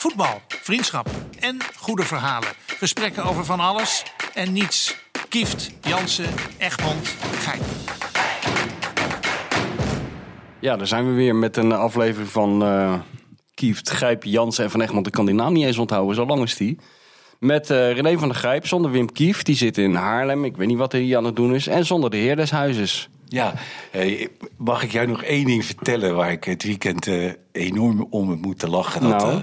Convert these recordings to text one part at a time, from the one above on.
Voetbal, vriendschap en goede verhalen. Gesprekken over van alles en niets. Kieft, Jansen, Egmond, Gein. Ja, daar zijn we weer met een aflevering van uh, Kieft, Grijp, Jansen en Van Egmond. Ik kan die naam niet eens onthouden, zo lang is die. Met uh, René van der Grijp, zonder Wim Kieft. Die zit in Haarlem. Ik weet niet wat hij hier aan het doen is. En zonder de heer des huizes. Ja, hey, mag ik jou nog één ding vertellen waar ik het weekend uh, enorm om heb moeten lachen? Dat, Nou?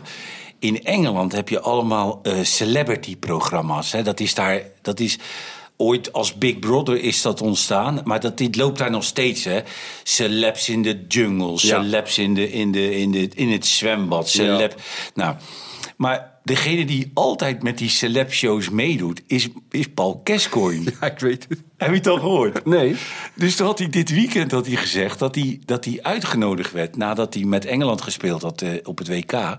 In Engeland heb je allemaal uh, celebrity-programma's. Hè? Dat is daar, dat is ooit als Big Brother is dat ontstaan, maar dat dit loopt daar nog steeds. Hè? Celebs in de jungle, celebs in, de, in, de, in, de, in het zwembad, celeb. Ja. Nou, maar degene die altijd met die celeb-shows meedoet, is, is Paul Kescoin. Ja, ik weet het. Heb je het al gehoord? Nee. Dus toen had hij dit weekend had hij gezegd dat hij, dat hij uitgenodigd werd nadat hij met Engeland gespeeld had uh, op het WK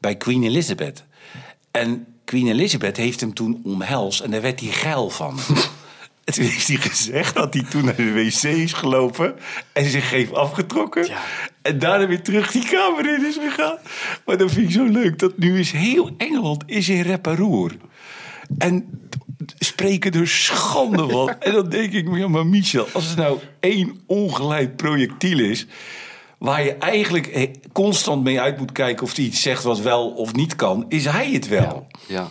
bij Queen Elizabeth. En Queen Elizabeth heeft hem toen omhelst en daar werd hij geil van. En toen heeft hij gezegd dat hij toen naar de wc is gelopen en zich heeft afgetrokken. Ja. En daarna weer terug die kamer in is gegaan. Maar dat vind ik zo leuk. Dat nu is heel Engeland is in reparoer. En spreken er schande van. en dan denk ik, ja, maar Michel, als het nou één ongeleid projectiel is waar je eigenlijk constant mee uit moet kijken of hij iets zegt wat wel of niet kan, is hij het wel. Ja. ja.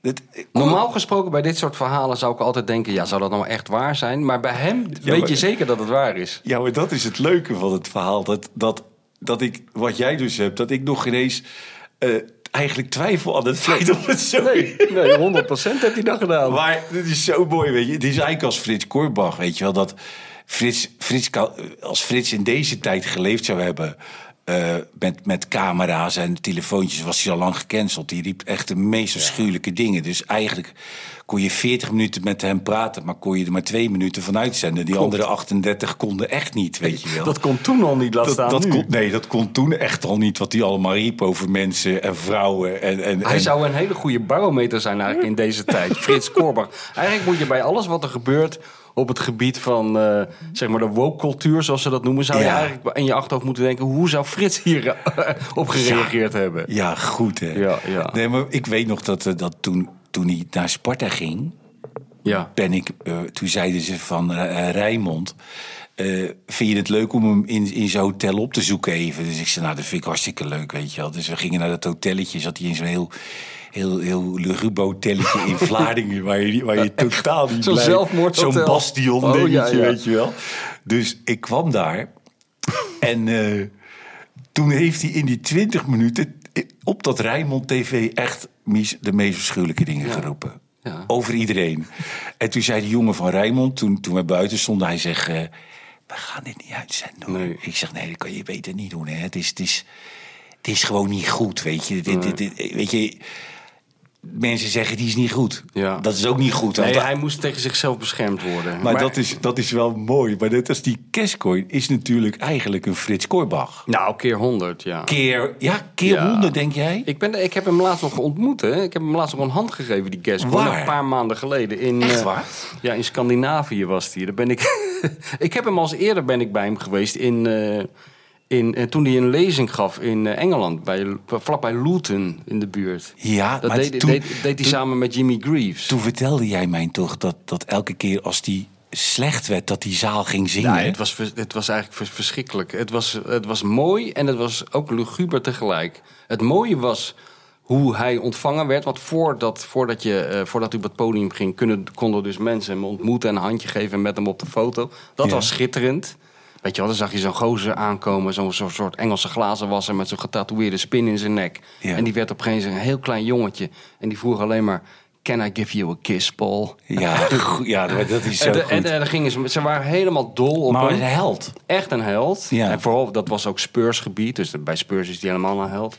Dat, Normaal gesproken bij dit soort verhalen zou ik altijd denken: ja, zou dat nou echt waar zijn? Maar bij hem ja, weet maar, je zeker dat het waar is. Ja, maar dat is het leuke van het verhaal. Dat, dat, dat ik, wat jij dus hebt, dat ik nog ineens. Uh, eigenlijk twijfel aan het feit of het zo Nee, nee 100% heeft hij dat gedaan. Maar het is zo mooi, weet je. Het is eigenlijk als Frits Korbach, weet je wel, dat Frits, Frits als Frits in deze tijd geleefd zou hebben... Uh, met, met camera's en telefoontjes was hij al lang gecanceld. Die riep echt de meest afschuwelijke ja. dingen. Dus eigenlijk kon je 40 minuten met hem praten, maar kon je er maar twee minuten van uitzenden. Die Klopt. andere 38 konden echt niet, weet je wel. Dat kon toen al niet, laat dat, staan dat. Kon, nee, dat kon toen echt al niet, wat hij allemaal riep over mensen en vrouwen. En, en, Hij en... zou een hele goede barometer zijn eigenlijk in deze tijd. Frits Korbach. Eigenlijk moet je bij alles wat er gebeurt op het gebied van uh, zeg maar de woke-cultuur, zoals ze dat noemen, zou je ja. eigenlijk in je achterhoofd moeten denken: hoe zou Frits hier op gereageerd ja. hebben? Ja, goed hè. Ja, ja. Nee, maar ik weet nog dat, dat toen, toen hij naar Sparta ging, ja. ben ik, uh, toen zeiden ze van uh, Rijmond. Uh, vind je het leuk om hem in, in zo'n hotel op te zoeken even? Dus ik zei, nou, dat vind ik hartstikke leuk, weet je wel. Dus we gingen naar dat hotelletje, zat hij in zo'n heel heel, heel luguber hotelletje in Vlaardingen... waar je, waar je totaal niet Zo'n zelfmoordhotel. Zo'n bastion oh, dingetje, ja, ja. weet je wel. Dus ik kwam daar en uh, toen heeft hij in die 20 minuten... op dat Rijnmond TV echt de meest verschuwelijke dingen geroepen. Ja. Over iedereen. En toen zei de jongen van Rijnmond, toen, toen we buiten stonden... hij zegt, uh, we gaan dit niet uitzenden. Nee. Ik zeg, nee, dat kan je beter niet doen. Hè. Het, is, het, is, het is gewoon niet goed, weet je. Dit, dit, dit, weet je mensen zeggen die is niet goed. Ja. Dat is ook niet goed. Nee, hij moest tegen zichzelf beschermd worden. Maar, maar, dat, is, dat is wel mooi. Maar net als die Cashcoin is natuurlijk eigenlijk een Frits Korbach. Nou, keer 100, ja. Keer, ja, keer ja. 100, denk jij? Ik, ben, ik heb hem laatst nog ontmoet. Hè. Ik heb hem laatst nog een hand gegeven, die Cashcoin. Waar? Een paar maanden geleden. In, Echt waar? Uh, ja, in Scandinavië was hij. Daar ben ik, ik heb hem als eerder ben ik bij hem geweest in... Uh, in, en toen hij een lezing gaf in Engeland, bij, vlakbij Luton in de buurt. Ja, dat maar deed, toen, deed, deed hij samen met Jimmy Greaves. Toen vertelde jij mij toch dat, dat elke keer als die slecht werd, dat die zaal ging zingen. Nee, het was, het was eigenlijk verschrikkelijk. Het was, het was mooi en het was ook luguber tegelijk. Het mooie was hoe hij ontvangen werd. Want voordat, voordat, je, uh, voordat hij op het podium ging, kunnen, konden dus mensen hem ontmoeten en een handje geven met hem op de foto. Dat ja. was schitterend. Weet je wel, dan zag je zo'n gozer aankomen, zo'n zo soort Engelse glazenwasser met zo'n getatoeëerde spin in zijn nek. Ja. En die werd opeens een heel klein jongetje. En die vroeg alleen maar, can I give you a kiss, Paul? Ja, ja dat is zo en, goed. en, gingen ze, ze waren helemaal dol op maar een held. Echt een held. Ja. En vooral, dat was ook Spurs gebied. Dus bij Spurs is hij helemaal een held.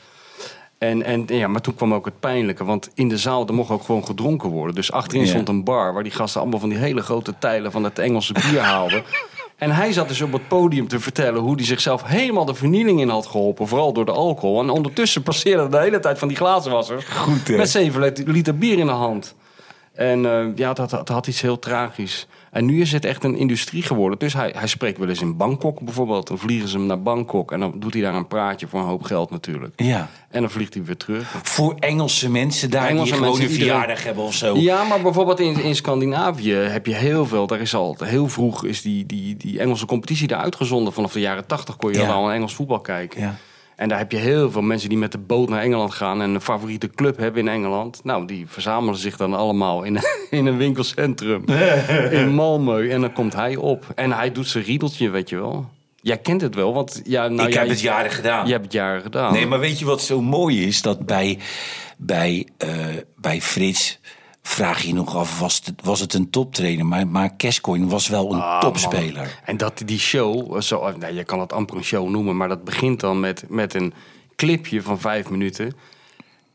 En, en ja, maar toen kwam ook het pijnlijke. Want in de zaal er mocht ook gewoon gedronken worden. Dus achterin stond een bar waar die gasten allemaal van die hele grote tijlen van het Engelse bier haalden. En hij zat dus op het podium te vertellen hoe hij zichzelf helemaal de vernieling in had geholpen. Vooral door de alcohol. En ondertussen passeerde de hele tijd van die glazenwassers. Goed, hè? Met 7 liter bier in de hand. En eh, ja, dat, dat had iets heel tragisch. En nu is het echt een industrie geworden. Dus hij, hij spreekt wel eens in Bangkok bijvoorbeeld. Dan vliegen ze hem naar Bangkok. En dan doet hij daar een praatje voor een hoop geld natuurlijk. Ja. En dan vliegt hij weer terug. Voor Engelse mensen daar Engelse die gewoon een iedereen- verjaardag hebben of zo. Ja, maar bijvoorbeeld in, in Scandinavië heb je heel veel. Daar is al heel vroeg is die, die, die Engelse competitie daar uitgezonden. Vanaf de jaren tachtig kon je Ja. al aan Engels voetbal kijken. Ja. En daar heb je heel veel mensen die met de boot naar Engeland gaan en een favoriete club hebben in Engeland. Nou, die verzamelen zich dan allemaal in, in een winkelcentrum in Malmö. En dan komt hij op. En hij doet zijn riedeltje, weet je wel. Jij kent het wel, want ja, nou, ik jij, heb het jaren gedaan. Je hebt het jaren gedaan. Nee, maar weet je wat zo mooi is? Dat bij, bij, eh, bij Frits vraag je nog af, was het, was het een toptrainer? Maar, maar Kescoin was wel een Ah, topspeler. man. En dat die show, zo, nee, je kan het amper een show noemen, maar dat begint dan met, met een clipje van vijf minuten.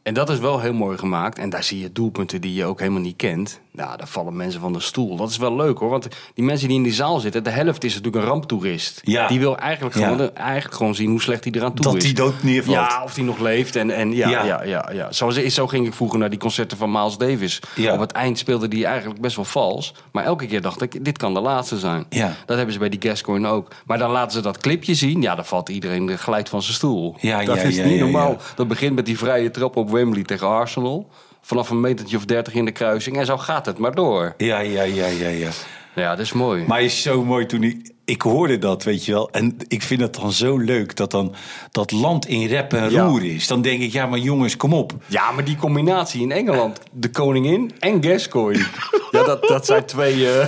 En dat is wel heel mooi gemaakt. En daar zie je doelpunten die je ook helemaal niet kent. Nou, daar vallen mensen van de stoel. Dat is wel leuk hoor. Want die mensen die in die zaal zitten, de helft is natuurlijk een ramptoerist. Ja. Die wil eigenlijk Ja. gewoon, eigenlijk gewoon zien hoe slecht hij eraan toe Dat is. hij dood neervalt. Ja, of hij nog leeft. En, en ja, Ja. ja. Ja, ja, Zo, zo ging ik vroeger naar die concerten van Miles Davis. Op het eind speelde die eigenlijk best wel vals. Maar elke keer dacht ik, dit kan de laatste zijn. Ja. Dat hebben ze bij die Gascoigne ook. Maar dan laten ze dat clipje zien. Ja, dan valt iedereen gelijk van zijn stoel. Ja, dat ja, is niet normaal. Dat begint met die vrije trap op Wembley tegen Arsenal. Vanaf een metertje of dertig in de kruising. En zo gaat het maar door. Ja, ja, ja, ja, ja. Ja, dat is mooi. Maar is zo mooi toen ik... Ik hoorde dat, weet je wel. En ik vind het dan zo leuk dat dan dat land in rep en Ja. roer is. Dan denk ik, ja, maar jongens, kom op. Ja, maar die combinatie in Engeland, de koningin en Gascoigne. ja, dat, dat zijn twee eh,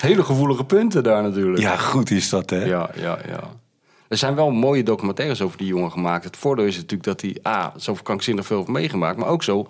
hele gevoelige punten daar natuurlijk. Ja, goed is dat, hè? Ja, ja, ja. Er zijn wel mooie documentaires over die jongen gemaakt. Het voordeel is natuurlijk dat hij A, zo krankzinnig veel heeft meegemaakt... maar ook zo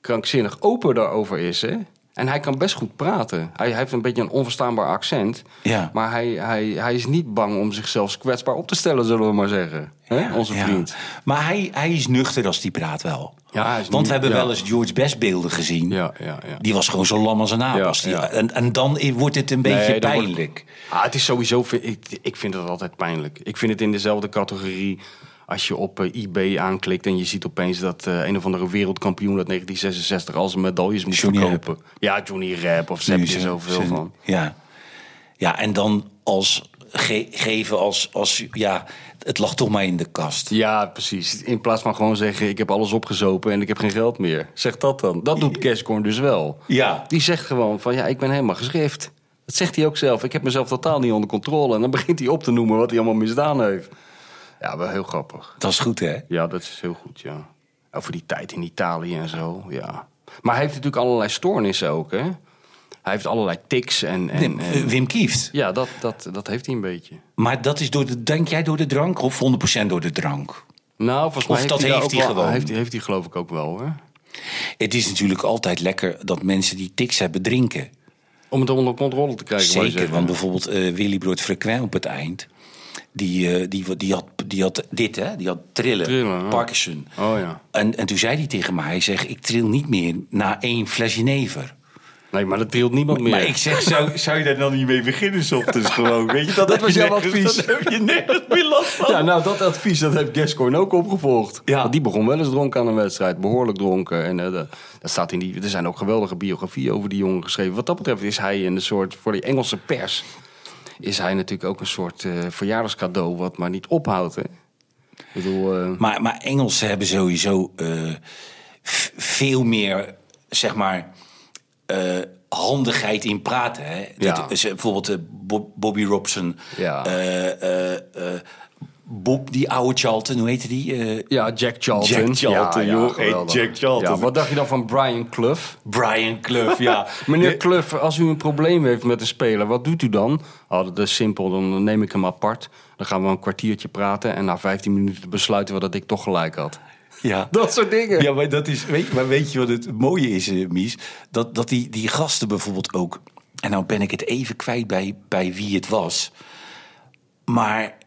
krankzinnig open daarover is, hè? En hij kan best goed praten. Hij, hij heeft een beetje een onverstaanbaar accent. Ja. Maar hij, hij, hij is niet bang om zichzelf kwetsbaar op te stellen, zullen we maar zeggen. hè? Onze Ja. vriend. Maar hij, hij is nuchter als die praat wel. Ja, Want niet- we hebben ja. wel eens George Best beelden gezien. Ja, ja, ja. Die was gewoon zo lam als een aap. Ja, als die- ja. En, en dan wordt het een beetje Nee, dan wordt- pijnlijk. Ah, het is sowieso. Ik, ik vind het altijd pijnlijk. Ik vind het in dezelfde categorie. Als je op eh, eBay aanklikt en je ziet opeens dat eh, een of andere wereldkampioen uit 1966 al zijn medailles moet Johnny verkopen. Ja, Johnny Rap of hebben er zoveel van. Ja. ja, en dan als ge- geven als, als... Ja, het lag toch maar in de kast. Ja, precies. In plaats van gewoon zeggen: ik heb alles opgezopen en ik heb geen geld meer. Zeg dat dan. Dat doet Cashcorn dus wel. Ja. Die zegt gewoon van ja, ik ben helemaal geschrift. Dat zegt hij ook zelf. Ik heb mezelf totaal niet onder controle. En dan begint hij op te noemen wat hij allemaal misdaan heeft. Ja, wel heel grappig. Dat is goed, hè? Ja, dat is heel goed, ja. Over die tijd in Italië en zo, ja. Maar hij heeft natuurlijk allerlei stoornissen ook, hè? Hij heeft allerlei tics en... en, Wim, en- Wim Kieft. ja, dat, dat, dat heeft hij een beetje. Maar dat is door de, denk jij door de drank of 100% door de drank? Nou, volgens mij Of heeft dat hij, heeft hij wel- gewoon. Heeft, hij- heeft hij geloof ik ook wel, hoor. Het is natuurlijk altijd lekker dat mensen die tics hebben drinken. Om het onder controle te krijgen, Zeker, want bijvoorbeeld eh Willy Brood Frequent op het eind... Die, eh, die, die, had, die had dit, hè? Die had trillen, Trillen, ja. Parkinson. Oh ja. En, en toen zei hij tegen mij, hij zegt, ik tril niet meer na één fles jenever. Nee, maar dat trilt niemand meer. Maar ik zeg, zou, zou je daar dan niet mee beginnen, ochtends gewoon? Weet je, dat, Dat was jouw advies. Dat heb je nergens meer last van. Ja, nou, dat advies dat heeft Gascoigne ook opgevolgd. Ja. Want die begon wel eens dronken aan een wedstrijd. Behoorlijk dronken. En eh, dat staat in die, er zijn ook geweldige biografieën over die jongen geschreven. Wat dat betreft is hij een soort, voor die Engelse pers... is hij natuurlijk ook een soort eh, verjaardagscadeau... wat maar niet ophoudt, hè? Ik bedoel... eh, Maar, maar Engelsen hebben sowieso eh, veel meer, zeg maar, handigheid in praten. Hè? Ja. Dat is, eh, bijvoorbeeld Bob- Bobby Robson. Ja. Bob, die oude Charlton, hoe heette die? Eh, ja, Jack Charlton. Jack Charlton, ja, joh. Hey, Jack Charlton. Ja, wat dacht je dan van Brian Clough? Brian Clough, ja. Meneer Clough, als u een probleem heeft met een speler, wat doet u dan? Oh, dat is simpel, dan neem ik hem apart. Dan gaan we een kwartiertje praten en na 15 minuten besluiten we dat ik toch gelijk had. ja. Dat soort dingen. Ja, maar, dat is, weet, maar weet je wat het mooie is, eh, Mies? Dat, dat die, die gasten bijvoorbeeld ook... En nou ben ik het even kwijt bij, bij wie het was. Maar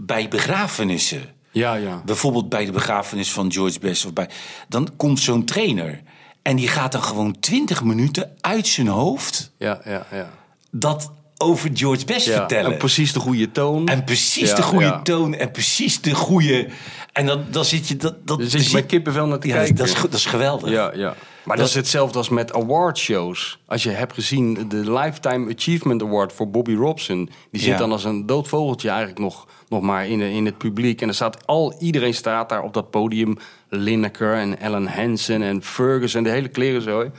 bij begrafenissen... Ja, ja. Bijvoorbeeld bij de begrafenis van George Best. Of bij, dan komt zo'n trainer. En die gaat dan gewoon 20 minuten uit zijn hoofd... Ja, ja, ja. dat over George Best Ja, vertellen. En precies de goede toon. En precies Ja, de goede ja. toon en precies de goede... En dan, dan zit je... Dat, dat, Dan zit je bij kippenvel naar te ja, kijken. dat, is, goed- dat is geweldig. Ja, ja. Maar dat, is hetzelfde als met awardshows. Als je hebt gezien de Lifetime Achievement Award voor Bobby Robson. Die zit Ja. dan als een dood vogeltje eigenlijk nog, nog maar in, de- in het publiek. En er staat al, iedereen staat daar op dat podium. Lineker en Ellen Hansen en Ferguson en de hele klerenzooi.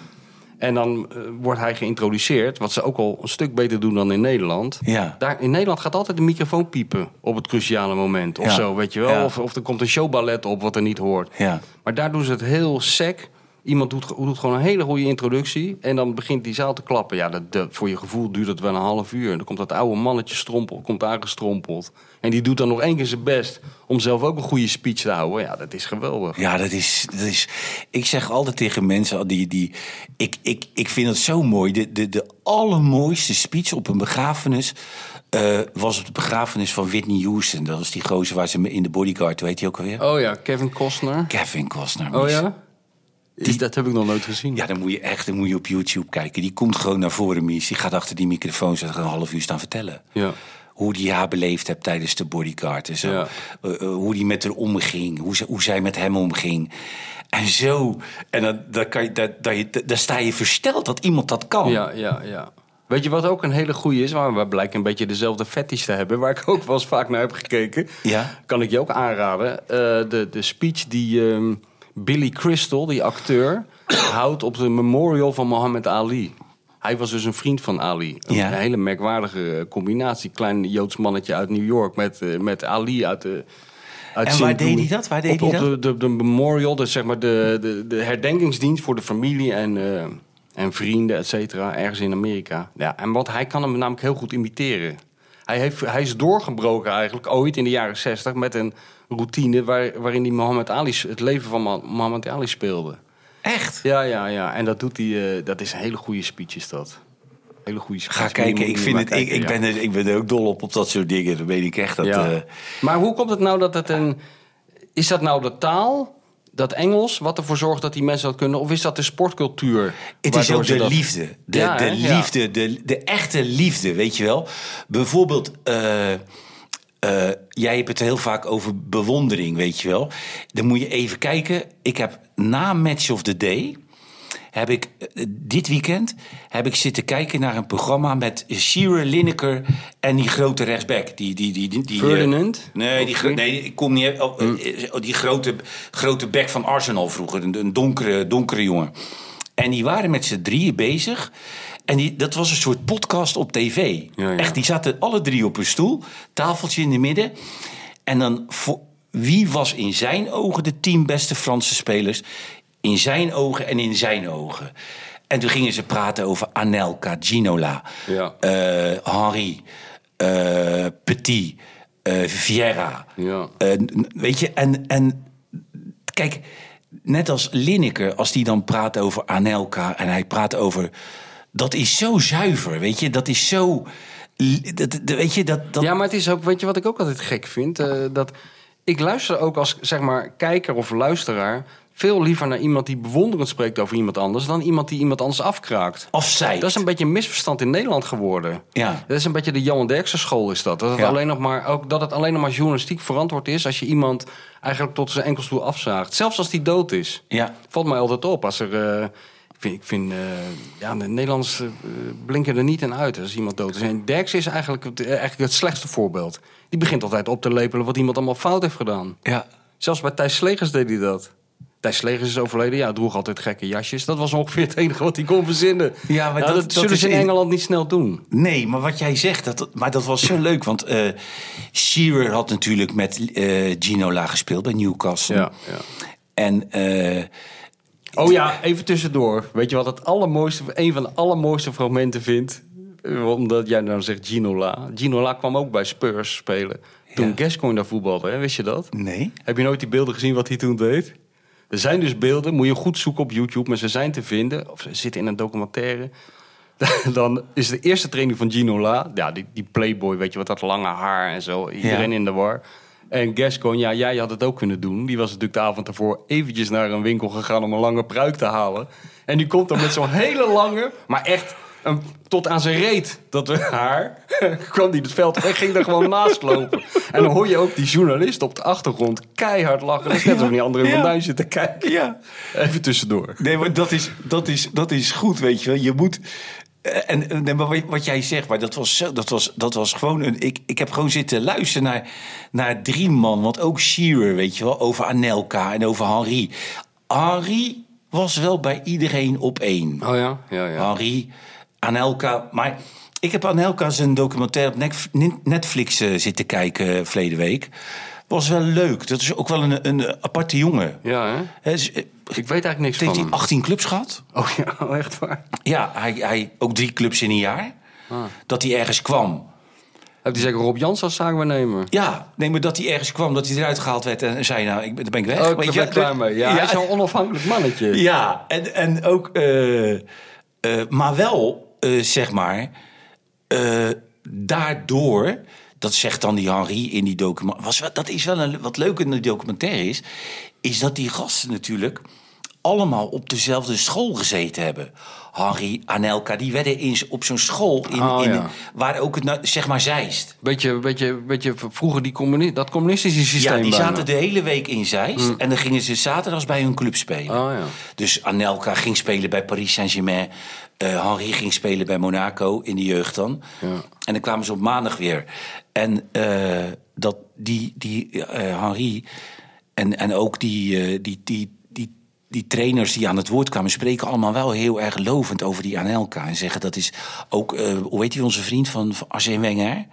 En dan eh, wordt hij geïntroduceerd, wat ze ook al een stuk beter doen dan in Nederland. Ja. Daar, in Nederland gaat altijd de microfoon piepen op het cruciale moment. Of Ja. zo, weet je wel. Ja. Of, of er komt een showballet op wat er niet hoort. Ja. Maar daar doen ze het heel sec. Iemand doet, doet gewoon een hele goede introductie. En dan begint die zaal te klappen. Ja, dat, dat- voor je gevoel duurt het wel een half uur. En dan komt dat oude mannetje strompel, komt aangestrompeld. En die doet dan nog één keer zijn best om zelf ook een goede speech te houden. Ja, dat is geweldig. Ja, dat is, dat is. Ik zeg altijd tegen mensen die. die ik, ik, ik vind het zo mooi. De, de, de allermooiste speech op een begrafenis. eh, was op de begrafenis van Whitney Houston. Dat was die gozer waar ze in de bodyguard, heet hij ook alweer? Oh ja, Kevin Costner. Kevin Costner. Oh ja? Die, dat heb ik nog nooit gezien. Ja, dan moet je echt dan moet je op YouTube kijken. Die komt gewoon naar voren, Mies. Die gaat achter die microfoon zitten een half uur staan vertellen. Ja. Hoe die haar beleefd hebt tijdens de bodyguard en zo. Ja. Eh, eh, hoe die met haar omging. Hoe, ze, hoe zij met hem omging. En zo. En dan, dan, kan je, dan, je- dan sta je versteld dat iemand dat kan. Ja, ja, ja. Weet je wat ook een hele goede is? Waar we blijken een beetje dezelfde fetish te hebben. Waar ik ook wel eens vaak naar heb gekeken. Ja. Kan ik je ook aanraden. Eh, de, de speech die ehm, Billy Crystal, die acteur, houdt op de memorial van Muhammad Ali. Hij was dus een vriend van Ali. Een Ja. hele merkwaardige eh, combinatie. Klein Joods mannetje uit New York met, eh, met Ali uit de... Uit En waar deed hij dat? Waar deed op, hij op dat? De, de, de memorial, dus zeg maar de, de, de herdenkingsdienst voor de familie en, eh, en vrienden, et cetera, ergens in Amerika. Ja, en wat hij kan hem namelijk heel goed imiteren. Hij, heeft, hij is doorgebroken eigenlijk ooit in de jaren zestig met een routine waar, waarin hij Muhammad Ali, het leven van Mo- Muhammad Ali speelde. Echt? Ja, ja, ja. En dat doet hij. eh, dat is een hele goede speech, is dat. Hele goede speech. Ga kijken. Ik, vind het, ik, kijken, ik, ja. ben er, ik ben er ook dol op, op dat soort dingen. Dat weet ik echt. Dat, Ja. eh, Maar hoe komt het nou dat het een. Is dat nou de taal, dat Engels, wat ervoor zorgt dat die mensen dat kunnen? Of is dat de sportcultuur? Het is ook de dat- liefde. De, Ja, de liefde, de, de echte liefde, weet je wel. Bijvoorbeeld, eh, eh, jij hebt het heel vaak over bewondering, weet je wel. Dan moet je even kijken. Ik heb na Match of the Day... Heb ik eh, dit weekend heb ik zitten kijken naar een programma met Shearer, Lineker en die grote rechtsback. Die, die, die, die, die, eh, Ferdinand? nee, die, nee, ik kom niet. Oh, eh, oh, die grote, grote back van Arsenal vroeger, een, een donkere, donkere jongen. En die waren met z'n drieën bezig. En die, dat was een soort podcast op tv. Ja, ja. Echt, die zaten alle drie op een stoel, tafeltje in de midden. En dan, voor, wie was in zijn ogen de tien beste Franse spelers? In zijn ogen en in zijn ogen. En toen gingen ze praten over Anelka, Ginola, Ja. eh, Henri, eh, Petit, eh, Vieira. Ja. Weet je, en, en kijk, net als Lineker, als die dan praat over Anelka en hij praat over. Dat is zo zuiver, weet je, dat is zo. Dat, weet je, dat. dat Ja, maar het is ook, weet je wat ik ook altijd gek vind? Eh, dat ik luister ook als zeg maar kijker of luisteraar veel liever naar iemand die bewonderend spreekt over iemand anders dan iemand die iemand anders afkraakt. afzijt. Dat is een beetje een misverstand in Nederland geworden. Ja. Dat is een beetje de Johan Derksen school is dat. Dat het, Ja. alleen nog maar, ook, dat het alleen nog maar journalistiek verantwoord is... als je iemand eigenlijk tot zijn enkels toe afzaagt. Zelfs als die dood is. Ja. Valt mij altijd op. Als er, eh, vind, ik vind eh, ja, de Nederlanders eh, blinken er niet in uit als iemand dood is. En Derksen is eigenlijk het, eh, eigenlijk het slechtste voorbeeld. Die begint altijd op te lepelen wat iemand allemaal fout heeft gedaan. Ja. Zelfs bij Thijs Slegers deed hij dat. Thijs Slegers is overleden. Ja, droeg altijd gekke jasjes. Dat was ongeveer het enige wat hij kon verzinnen. Ja, maar Nou, dat- zullen ze in Engeland niet snel doen. Nee, maar wat jij zegt, dat, maar dat was zo leuk. Want eh Shearer had natuurlijk met eh Ginola gespeeld bij Newcastle. ja. En eh, Oh ja, even tussendoor. Weet je wat het allermooiste, een van de allermooiste fragmenten vindt? Omdat jij nou zegt Ginola. Ginola kwam ook bij Spurs spelen. Toen Ja. Gascoigne daar voetbalde, hè? wist je dat? nee. Heb je nooit die beelden gezien wat hij toen deed? Er zijn dus beelden, moet je goed zoeken op YouTube, maar ze zijn te vinden. Of ze zitten in een documentaire. Dan is de eerste training van Ginola, ja, die, die playboy, weet je wat, dat lange haar en zo. Iedereen Ja. in de war. En Gascoigne, ja, jij had het ook kunnen doen. Die was natuurlijk de avond ervoor eventjes naar een winkel gegaan om een lange pruik te halen. En die komt dan met zo'n hele lange, maar echt een- tot aan zijn reet, dat we haar, kwam die het veld en ging er gewoon naast lopen. En dan hoor je ook die journalist op de achtergrond keihard lachen. Dat is net alsof die anderen in Ja. Duin zitten kijken. Ja. Even tussendoor. Nee, maar dat is, dat is, dat is goed, weet je wel. Je moet... eh, En, en wat- wat jij zegt, maar dat was, zo, dat was, dat was gewoon een. Ik, ik heb gewoon zitten luisteren naar, naar drie man. Want ook Shearer, weet je wel, over Anelka en over Henri. Henri was wel bij iedereen op één. Oh ja? Ja, ja. Henri, Anelka. Maar ik heb Anelka zijn documentaire op Netflix eh, zitten kijken eh, verleden week. Was wel leuk. Dat is ook wel een, een aparte jongen. Ja, hè? Dus, eh, Ik weet eigenlijk niks heeft van hij hem. 18 clubs gehad? Oh ja, oh, echt waar? Ja, hij, hij ook drie clubs in een jaar. Ah. Dat hij ergens kwam. Heb je zeker Rob Jans als zaakwaarnemer? Ja, nee, maar dat hij ergens kwam, dat hij eruit gehaald werd en zei: Nou, ik ben, daar ben ik weg. Oh, ik ben je, klaar mee. Ja, hij is zo'n onafhankelijk mannetje. Ja, en, en ook, eh, eh, maar wel, zeg maar, daardoor, dat zegt dan die Henri in die documentaire, dat is wel een, wat leuk in de documentaire is, is dat die gasten natuurlijk allemaal op dezelfde school gezeten hebben. Henri, Anelka, die werden in, op zo'n school in, Oh, in, ja. waar ook het, nou, zeg maar, Zeist. Beetje, beetje, beetje vroeger die communi dat communistische systeem Ja, die bijna. zaten de hele week in Zeist. En dan gingen ze zaterdags bij hun club spelen. Oh, ja. Dus Anelka ging spelen bij Paris Saint-Germain. Eh Henri ging spelen bij Monaco in de jeugd dan. Ja. En dan kwamen ze op maandag weer. En eh, dat die, die eh, Henri en, en ook die, die, die, die, trainers die aan het woord kwamen... spreken allemaal wel heel erg lovend over die Anelka. En zeggen dat is ook... eh, hoe heet hij onze vriend van, van Arsène Wenger?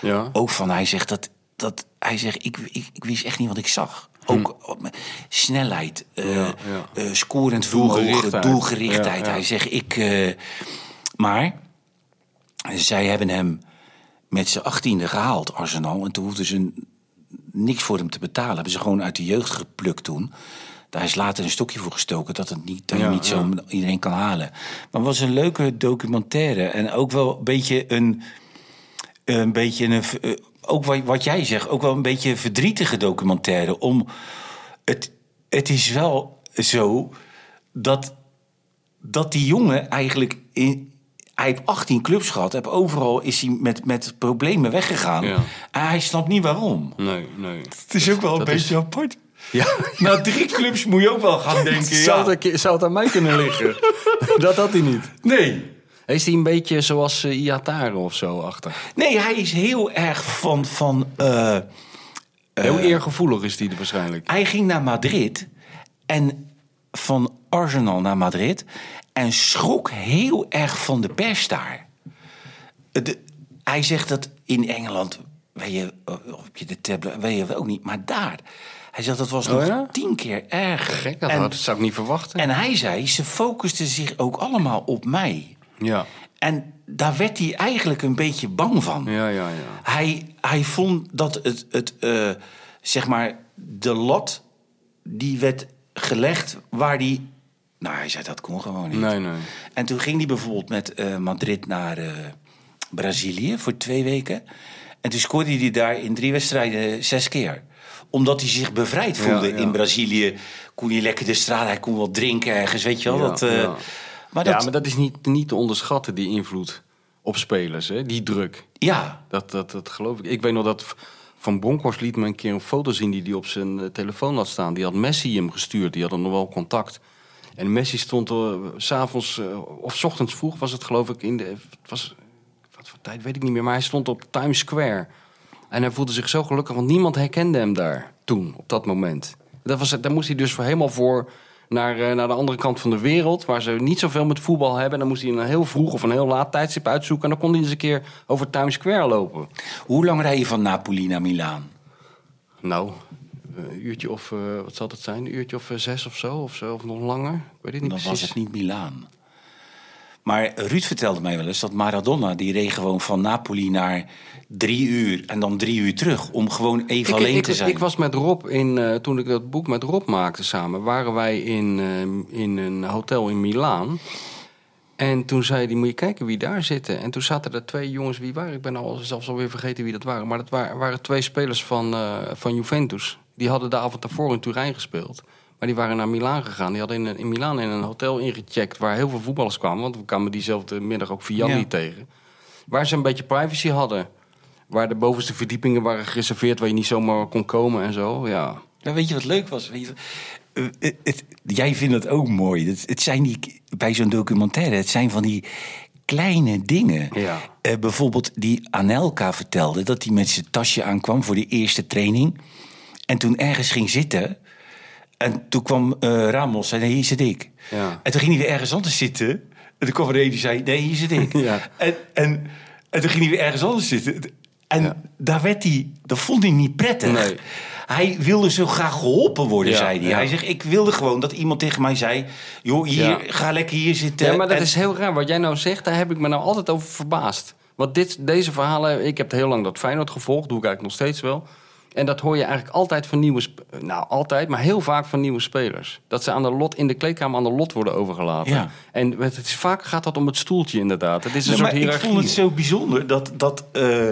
Ja. Ook van, hij zegt dat, dat hij zegt, ik, ik, ik wist echt niet wat ik zag. Ook op me- snelheid, eh, Hm. Ja, ja. eh, scorend vermogen, Doelgerichtheid. Hij zegt, ik... eh, maar zij hebben hem met z'n achttiende gehaald, Arsenal. En toen hoefden ze niks voor hem te betalen. Hebben ze gewoon uit de jeugd geplukt toen. Daar is later een stokje voor gestoken dat, het niet, dat je Ja, niet zo iedereen kan halen. Maar het was een leuke documentaire. En ook wel een beetje een een beetje een, eh, ook wat, wat jij zegt, ook wel een beetje een verdrietige documentaire. Om het, het is wel zo dat, dat die jongen eigenlijk in. Hij heeft 18 clubs gehad. Heb overal is hij met, met problemen weggegaan. Ja. En hij snapt niet waarom. Nee, nee. Het is ook wel een Dat is- beetje apart. Ja. Na drie clubs moet je ook wel gaan denken. Zou, Ja. het, zou het aan mij kunnen liggen? dat had hij niet. Nee. Is hij een beetje zoals uh, Iatare of zo achter? nee, hij is heel erg van. van eh, Heel eergevoelig is hij waarschijnlijk. Hij ging naar Madrid en van Arsenal naar Madrid en schrok heel erg van de pers daar. De- hij zegt dat in Engeland weet je, op je de tablet, weet je ook niet, maar daar. Hij zegt dat was Oh nog ja? tien keer erger. Gek, dat, en, had- dat zou ik niet verwachten. en hij zei, ze focusten zich ook allemaal op mij. ja. En daar werd hij eigenlijk een beetje bang van. Ja, ja, ja. Hij, hij vond dat het, het eh, zeg maar, de lat die werd gelegd waar die. Nou, hij zei dat kon gewoon niet. Nee, nee. En toen ging hij bijvoorbeeld met eh, Madrid naar eh, Brazilië voor twee weken. En toen scoorde hij daar in drie wedstrijden zes keer. Omdat hij zich bevrijd voelde Ja, ja. in Brazilië. Kon hij lekker de straat, hij kon wel drinken ergens, weet je wel. Ja, dat, eh, ja. Maar dat, ja, maar dat is niet, niet te onderschatten, die invloed op spelers, hè? die druk. ja, Dat, dat, dat geloof ik. Ik weet nog dat Van Bronckhorst liet me een keer een foto zien die hij op zijn eh, telefoon had staan. Die had Messi hem gestuurd, die hadden nog wel contact. En Messi stond er s s'avonds eh, of 's ochtends vroeg was het geloof ik in de... Het was, wat voor tijd weet ik niet meer, maar hij stond op Times Square. En hij voelde zich zo gelukkig, want niemand herkende hem daar toen, op dat moment. Dat was, daar moest hij dus voor helemaal voor naar, eh, naar de andere kant van de wereld... waar ze niet zoveel met voetbal hebben. Dan moest hij een heel vroeg of een heel laat tijdstip uitzoeken... en dan kon hij eens een keer over Times Square lopen. hoe lang rij je van Napoli naar Milaan? Nou, een uurtje of, eh, wat zal het zijn? Een uurtje of eh, zes of zo, of zo, of nog langer. Ik weet het niet Dan precies. was het niet Milaan. Maar Ruud vertelde mij wel eens dat Maradona... die reed gewoon van Napoli naar drie uur en dan drie uur terug... om gewoon even Ik, alleen ik, te zijn. ik was met Rob in, eh, toen ik dat boek met Rob maakte samen, waren wij in, eh, in een hotel in Milaan. En toen zei hij, moet je kijken wie daar zitten. En toen zaten er twee jongens, wie waren? Ik ben al zelfs alweer vergeten wie dat waren. Maar dat waren, waren twee spelers van, eh, van Juventus. Die hadden de avond daarvoor in Turijn gespeeld. Maar die waren naar Milaan gegaan. Die hadden in, in Milaan in een hotel ingecheckt waar heel veel voetballers kwamen. Want we kwamen diezelfde middag ook Vianney Ja. tegen. Waar ze een beetje privacy hadden. Waar de bovenste verdiepingen waren gereserveerd waar je niet zomaar kon komen en zo. Ja. Nou, weet je wat leuk was? Weet je, wat- eh, het- het- jij vindt het ook mooi. Het, het zijn die, bij zo'n documentaire, het zijn van die kleine dingen. Ja. Eh, bijvoorbeeld die Anelka vertelde dat hij met zijn tasje aankwam voor de eerste training. En toen ergens ging zitten. En toen kwam eh, Ramos en zei, nee, hier zit ik. Ja. En toen ging hij weer ergens anders zitten. En toen kwam er een die zei, nee, hier zit ik. Ja. En, en, en toen ging hij weer ergens anders zitten. En Ja. daar werd hij, dat vond hij niet prettig. Nee. Hij wilde zo graag geholpen worden, Ja, zei hij. ja. Hij zegt, ik wilde gewoon dat iemand tegen mij zei... joh, hier, ga lekker hier zitten. Ja, maar dat En- is heel raar. Wat jij nou zegt, daar heb ik me nou altijd over verbaasd. Want dit, deze verhalen, ik heb heel lang dat Feyenoord gevolgd, doe ik eigenlijk nog steeds wel. En dat hoor je eigenlijk altijd van nieuwe, nou altijd, maar heel vaak van nieuwe spelers. Dat ze aan de lot in de kleedkamer aan de lot worden overgelaten. Ja. En het is, vaak gaat dat om het stoeltje inderdaad. Het is een Ja, soort maar ik vond het zo bijzonder dat, dat, eh,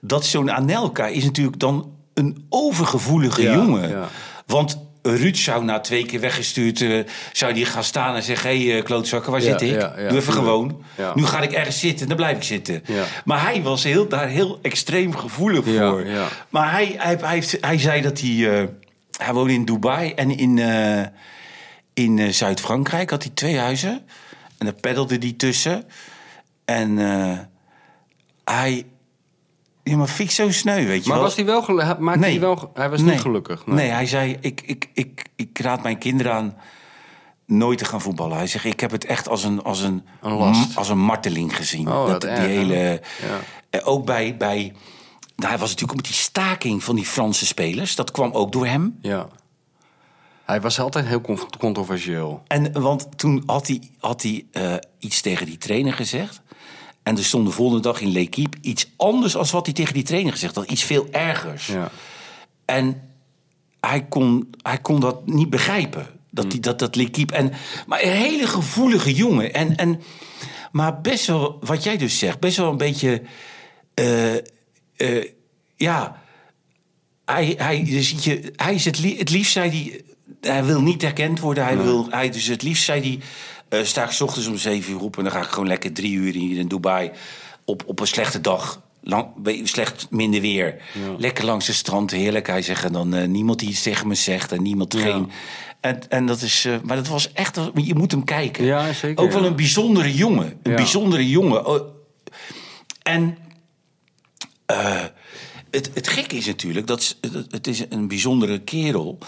dat zo'n Anelka is natuurlijk dan een overgevoelige Ja, jongen. Want Ruud zou na twee keer weggestuurd, eh, zou die gaan staan en zeggen... hé, hey, eh, klootzakken, waar Ja, zit ik? ja, ja, Doe even gewoon. Nu ga ik ergens zitten en dan blijf ik zitten. Maar hij was heel, daar heel extreem gevoelig voor. Maar hij, hij, hij, heeft- hij zei dat hij... eh, hij woonde in Dubai en in, in Zuid-Frankrijk had hij twee huizen. En daar peddelde hij tussen. En hij... Ja, maar ik zo sneu, weet je Maar wel. was hij wel gelukkig? Maakte hij, wel, hij was Nee. niet gelukkig. Nee, hij zei, ik, ik, ik, ik raad mijn kinderen aan nooit te gaan voetballen. Hij zegt, ik heb het echt als een, als een, Een last. als een marteling gezien. Oh, dat, die erg, hele... Ja. Eh, ook bij... bij nou, hij was natuurlijk ook met die staking van die Franse spelers. Dat kwam ook door hem. Ja. Hij was altijd heel con- controversieel. En, want toen had hij, had hij eh, iets tegen die trainer gezegd. En er stond de volgende dag in L'Equipe iets anders als wat hij tegen die trainer gezegd had. Iets veel ergers. Ja. En hij kon, hij kon dat niet begrijpen. Dat, die, dat, dat L'Equipe. En, maar een hele gevoelige jongen. En, en, maar best wel, wat jij dus zegt, best wel een beetje. eh, eh, ja. Hij, hij, dus je, hij is het, lie- het liefst, zei hij. Hij wil niet erkend worden. Hij wil, hij, dus het liefst zei hij. Eh sta ik 's ochtends om zeven uur op en dan ga ik gewoon lekker drie uur hier in Dubai. Op, op een slechte dag. Lang, slecht minder weer. Lekker langs het strand, heerlijk. Hij zegt en dan eh, niemand die iets tegen me zegt en niemand geen. En, en dat is, eh, maar dat was echt, je moet hem kijken. Ja, zeker, Ook wel een bijzondere jongen. Een bijzondere jongen. Oh, En het, het gekke is natuurlijk dat- het is een bijzondere kerel.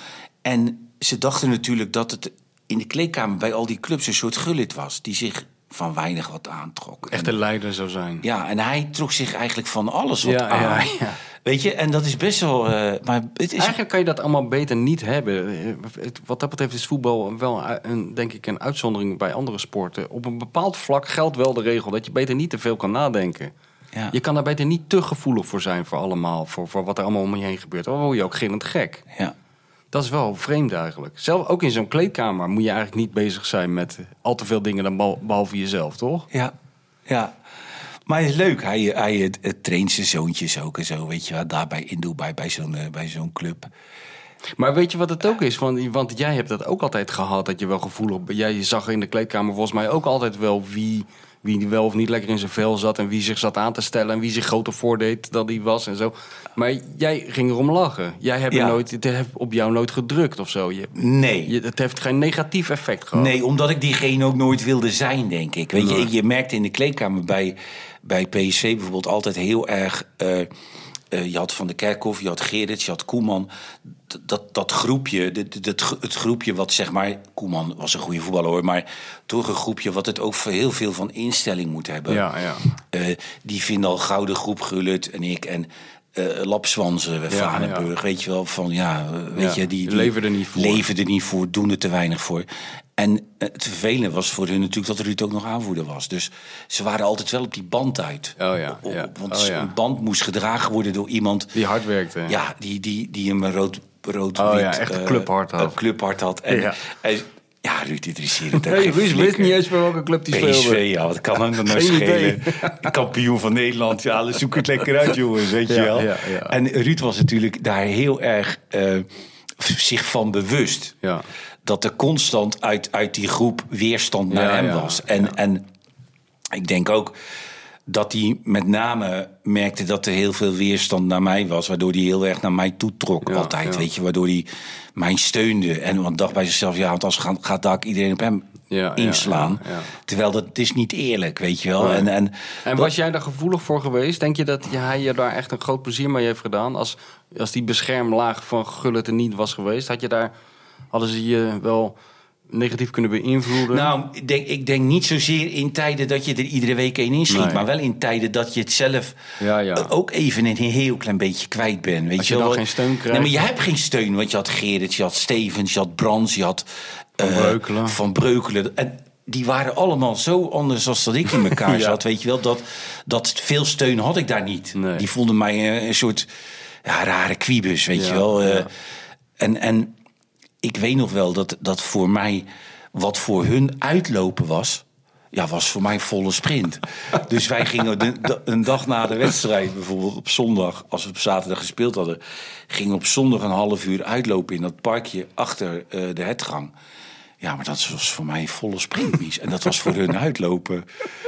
En ze dachten natuurlijk dat het in de kleedkamer bij al die clubs een soort gullit was. Die zich van weinig wat aantrok. Echt En- een leider zou zijn. ja, en hij trok zich eigenlijk van alles wat Ja, aan. ja, ja. Weet je, en dat is best wel... eh, maar het is... Eigenlijk kan je dat allemaal beter niet hebben. Wat dat betreft is voetbal wel een, denk ik een uitzondering bij andere sporten. Op een bepaald vlak geldt wel de regel dat je beter niet te veel kan nadenken. Ja. Je kan daar beter niet te gevoelig voor zijn voor allemaal, voor, voor wat er allemaal om je heen gebeurt. Dan word je ook gillend gek. ja. Dat is wel vreemd eigenlijk. Zelf ook in zo'n kleedkamer moet je eigenlijk niet bezig zijn met al te veel dingen dan behalve jezelf, toch? Ja, ja. Maar het is leuk. Hij, hij het, het traint zijn zoontjes ook en zo, weet je wel. Daarbij in Dubai, bij zo'n eh, bij zo'n club. Maar weet je wat het ook is? Want, want jij hebt dat ook altijd gehad, dat je wel gevoelig... Jij zag in de kleedkamer volgens mij ook altijd wel wie, wie wel of niet lekker in zijn vel zat... en wie zich zat aan te stellen en wie zich groter voordeed dan hij was en zo. Maar jij ging erom lachen. Jij hebt, Ja. nooit, het heeft op jou nooit gedrukt of zo. Je, Nee. je, het heeft geen negatief effect gehad. Nee, omdat ik diegene ook nooit wilde zijn, denk ik. Weet je, je merkte in de kleedkamer bij, bij PSV bijvoorbeeld altijd heel erg... eh, eh, je had Van der Kerkhoff, je had Gerrits, je had Koeman. Dat, dat groepje, dit- dit- het, groepje wat zeg maar... Koeman was een goede voetballer hoor, maar toch een groepje... wat het ook voor heel veel van instelling moet hebben. Ja, ja. Eh, die vinden al gouden groep Gullit en ik en eh Lapswansen, Vanenburg, weet je wel, van ja, weet Ja, je, die, die leven er niet voor. leven er niet voor, doen er te weinig voor. En het vervelende was voor hun natuurlijk dat Ruud ook nog aanvoerder was. Dus ze waren altijd wel op die band uit. Oh ja, ja. Want Oh ja. een band moest gedragen worden door iemand Die hard werkte. ja, die, die, die een rood, rood Oh wit, ja, echt een eh, clubhart had. Een clubhart had. En, Ja. en- ja, Ruud interesseerde het geen Ruud wist niet eens voor welke club die speelde. PSV, ja, wat kan hem dan nou schelen? Kampioen van Nederland, ja, zoek het lekker uit, jongens, weet je wel. ja, ja. En Ruud was natuurlijk daar heel erg eh, zich van bewust. Ja. Dat er constant uit, uit die groep weerstand naar Ja, hem ja, was. En, en ik denk ook dat hij met name merkte dat er heel veel weerstand naar mij was. Waardoor hij heel erg naar mij toe trok Ja, altijd. Weet je, waardoor hij mij steunde. En want dacht bij zichzelf, ja, want als gaat, gaat daar iedereen op hem Ja, inslaan. ja, ja. Terwijl dat het is niet eerlijk, weet je wel. Nee. En, en, En was jij daar gevoelig voor geweest? Denk je dat hij je daar echt een groot plezier mee heeft gedaan? Als, als die beschermlaag van Gullit er niet was geweest, had je daar, hadden ze je wel negatief kunnen beïnvloeden? Nou, ik denk, ik denk niet zozeer in tijden dat je er iedere week één inschiet. Nee. Maar wel in tijden dat je het zelf Ja, ja. ook even een heel klein beetje kwijt bent. Weet Als je wel? geen steun krijgt. Nee, maar je hebt geen steun. Want je had Gerrit, je had Stevens, je had Brans, je had... Van eh, Breukelen. Van Breukelen. En die waren allemaal zo anders als dat ik in elkaar Ja. zat. Weet je wel, dat, dat veel steun had ik daar niet. Nee. Die vonden mij eh, een soort ja, rare kwiebus, weet Ja, je wel. Eh, en, en ik weet nog wel dat, dat voor mij, wat voor hun uitlopen was, ja, was voor mij volle sprint. dus wij gingen de- de- een dag na de wedstrijd, bijvoorbeeld op zondag, als we op zaterdag gespeeld hadden, gingen op zondag een half uur uitlopen in dat parkje achter eh, de hetgang. Ja, maar dat was voor mij volle sprintmies. En dat was voor hun uitlopen.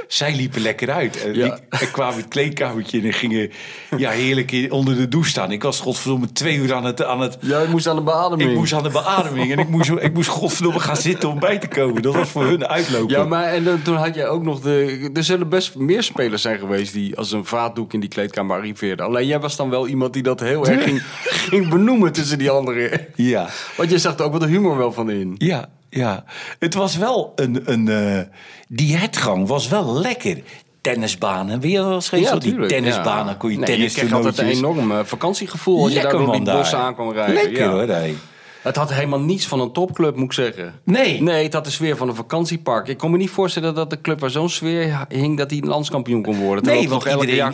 Zij liepen lekker uit. En, Ja. ik, en kwamen het kleedkamertje en gingen ja, heerlijk onder de douche staan. Ik was godverdomme twee uur aan het, aan het, Jij moest aan de beademing. ik moest aan de beademing en ik moest, ik moest godverdomme gaan zitten om bij te komen. Dat was voor hun uitlopen. Ja, maar en dan- toen had jij ook nog de. Er zullen best meer spelers zijn geweest die als een vaatdoek in die kleedkamer arriveerden. Alleen jij was dan wel iemand die dat heel erg ging, ging benoemen tussen die anderen. Ja, Want je zag er ook wel de humor wel van in. ja, ja. Het was wel een... een die hetgang was wel lekker. Tennisbanen, weer wel eens geweest? die tuurlijk, tennisbanen, ja. kon je nee, tennis Je kreeg altijd een enorm eh, vakantiegevoel als je daar door die bossen aan kwam rijden. Lekker Ja. hoor, nee. Het had helemaal niets van een topclub, moet ik zeggen. Nee. Nee, het had de sfeer van een vakantiepark. Ik kon me niet voorstellen dat de club waar zo'n sfeer hing... dat hij landskampioen kon worden. Nee, want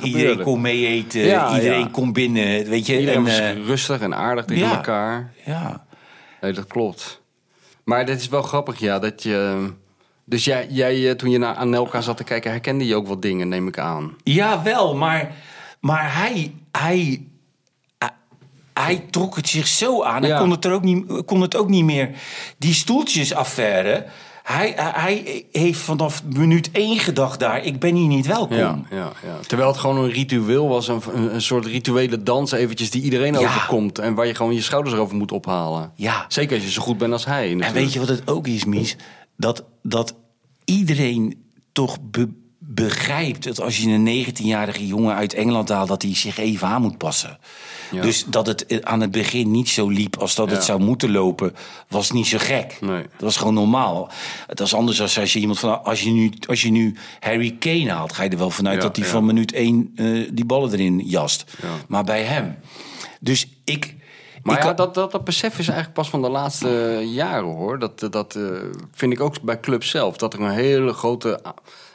iedereen, kon mee eten, Ja, iedereen ja. kon binnen, weet je. Iedereen en, was eh, rustig en aardig tegen ja. elkaar. ja. Nee, dat klopt. Maar dit is wel grappig, ja, dat je... Dus jij, jij eh, toen je naar Anelka zat te kijken, herkende je ook wat dingen, neem ik aan. Ja, wel, maar, maar hij, hij, hij, hij trok het zich zo aan. Ja. Hij kon het, er ook niet, kon het ook niet meer. Die stoeltjesaffaire. Hij, hij, hij heeft vanaf minuut één gedacht daar: ik ben hier niet welkom. Ja, ja, ja. Terwijl het gewoon een ritueel was, een, een, soort rituele dans eventjes die iedereen overkomt. En waar je gewoon je schouders over moet ophalen. Ja. Zeker als je zo goed bent als hij. En weet je wat het ook is, Mies? Dat, dat iedereen toch be- begrijpt dat als je een 19-jarige jongen uit Engeland haalt, dat hij zich even aan moet passen. Ja. Dus dat het eh, aan het begin niet zo liep als dat het zou moeten lopen, was niet zo gek. Nee. Dat was gewoon normaal. Het was anders als als je iemand van als je nu, als je nu Harry Kane haalt, ga je er wel vanuit Ja, dat hij van minuut één eh, die ballen erin jast. Ja. Maar bij hem. Dus ik. Maar ik ja, dat, dat, dat besef is eigenlijk pas van de laatste jaren hoor. Dat, dat eh, vind ik ook bij clubs zelf. Dat er een hele grote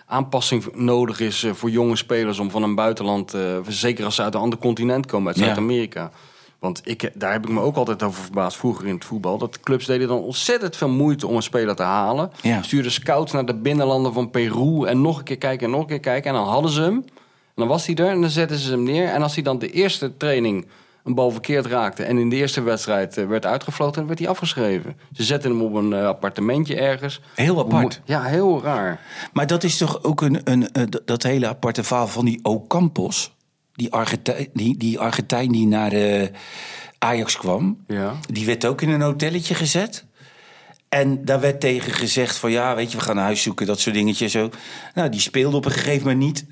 aanpassing nodig is eh, voor jonge spelers om van een buitenland, eh, zeker als ze uit een ander continent komen, uit Ja. Zuid-Amerika. Want ik, daar heb ik me ook altijd over verbaasd vroeger in het voetbal. Dat clubs deden dan ontzettend veel moeite om een speler te halen. Ja. Stuurden scouts naar de binnenlanden van Peru en nog een keer kijken en nog een keer kijken. En dan hadden ze hem. En dan was hij er en dan zetten ze hem neer. En als hij dan de eerste training een bal verkeerd raakte... en in de eerste wedstrijd eh, werd uitgefloten, dan werd hij afgeschreven. Ze zetten hem op een eh, appartementje ergens. Heel apart. Ja, heel raar. Maar dat is toch ook een, een, eh, dat hele aparte verhaal van die Ocampos. Die Argentijn die, die, Argentijn die naar Ajax kwam. Ja. Die werd ook in een hotelletje gezet. En daar werd tegen gezegd van ja, weet je, we gaan een huis zoeken, dat soort dingetjes zo. Nou, die speelde op een gegeven moment niet.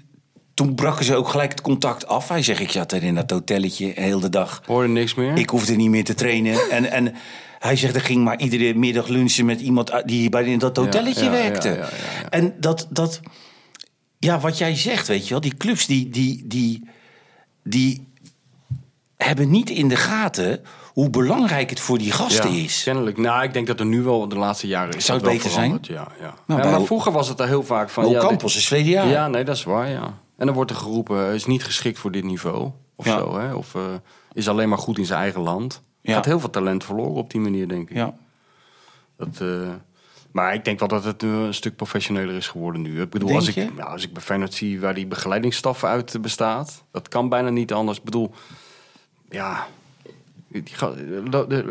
Toen braken ze ook gelijk het contact af. Hij zegt, ik zat er in dat hotelletje heel de dag. Hoorde niks meer? Ik hoefde niet meer te trainen. En, en hij zegt, er ging maar iedere middag lunchen met iemand uit- die bij in dat hotelletje ja, ja, werkte. ja. En dat, dat, ja, wat jij zegt, weet je wel, die clubs die, die, die, die hebben niet in de gaten hoe belangrijk het voor die gasten Ja, is. Kennelijk. Nou, ik denk dat er nu wel de laatste jaren is Zou het beter zijn? Ja, ja. Nou, ja maar vroeger was het er heel vaak van... Oh, ja, Campos is jaar. Ja, nee, dat is waar, ja. En dan wordt er geroepen, hij is niet geschikt voor dit niveau. Of Ja. zo, hè. Of eh, is alleen maar goed in zijn eigen land. Ja. Gaat heel veel talent verloren op die manier, denk ik. Ja. Dat, eh, maar ik denk wel dat het eh, een stuk professioneler is geworden nu. Ik bedoel, Denk als ik, als ik bij Feyenoord zie waar die begeleidingsstaf uit bestaat... dat kan bijna niet anders. Ik bedoel, ja... Die ga- de- de-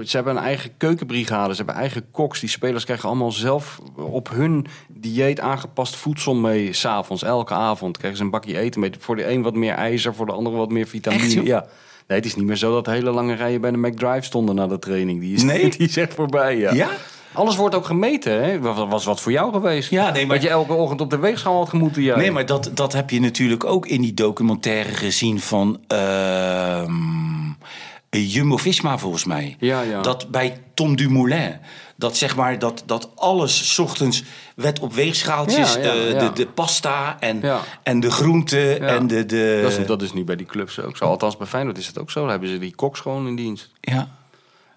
Ze hebben een eigen keukenbrigade, ze hebben eigen koks. Die spelers krijgen allemaal zelf op hun dieet aangepast voedsel mee. S'avonds, elke avond krijgen ze een bakje eten mee. Voor de een wat meer ijzer, voor de ander wat meer vitamine. Echt, ja. Nee, het is niet meer zo dat hele lange rijen bij de McDrive stonden na de training. Die is, Nee? die is echt voorbij, ja. Ja? Alles wordt ook gemeten, hè? Was, was wat voor jou geweest? Ja, nee, maar- Dat je elke ochtend op de weegschaal had gemoeten, ja. Nee, maar dat, dat heb je natuurlijk ook in die documentaire gezien van ehm Jumbo-Visma volgens mij. Ja, ja. Dat bij Tom Dumoulin, dat zeg maar dat, dat alles 's ochtends werd op weegschaaltjes, Ja, eh. De, de pasta en, en de groenten en de... de Dat is, dat is nu bij die clubs ook zo. Althans, bij Feyenoord is het ook zo. Dan hebben ze die koks gewoon in dienst. ja.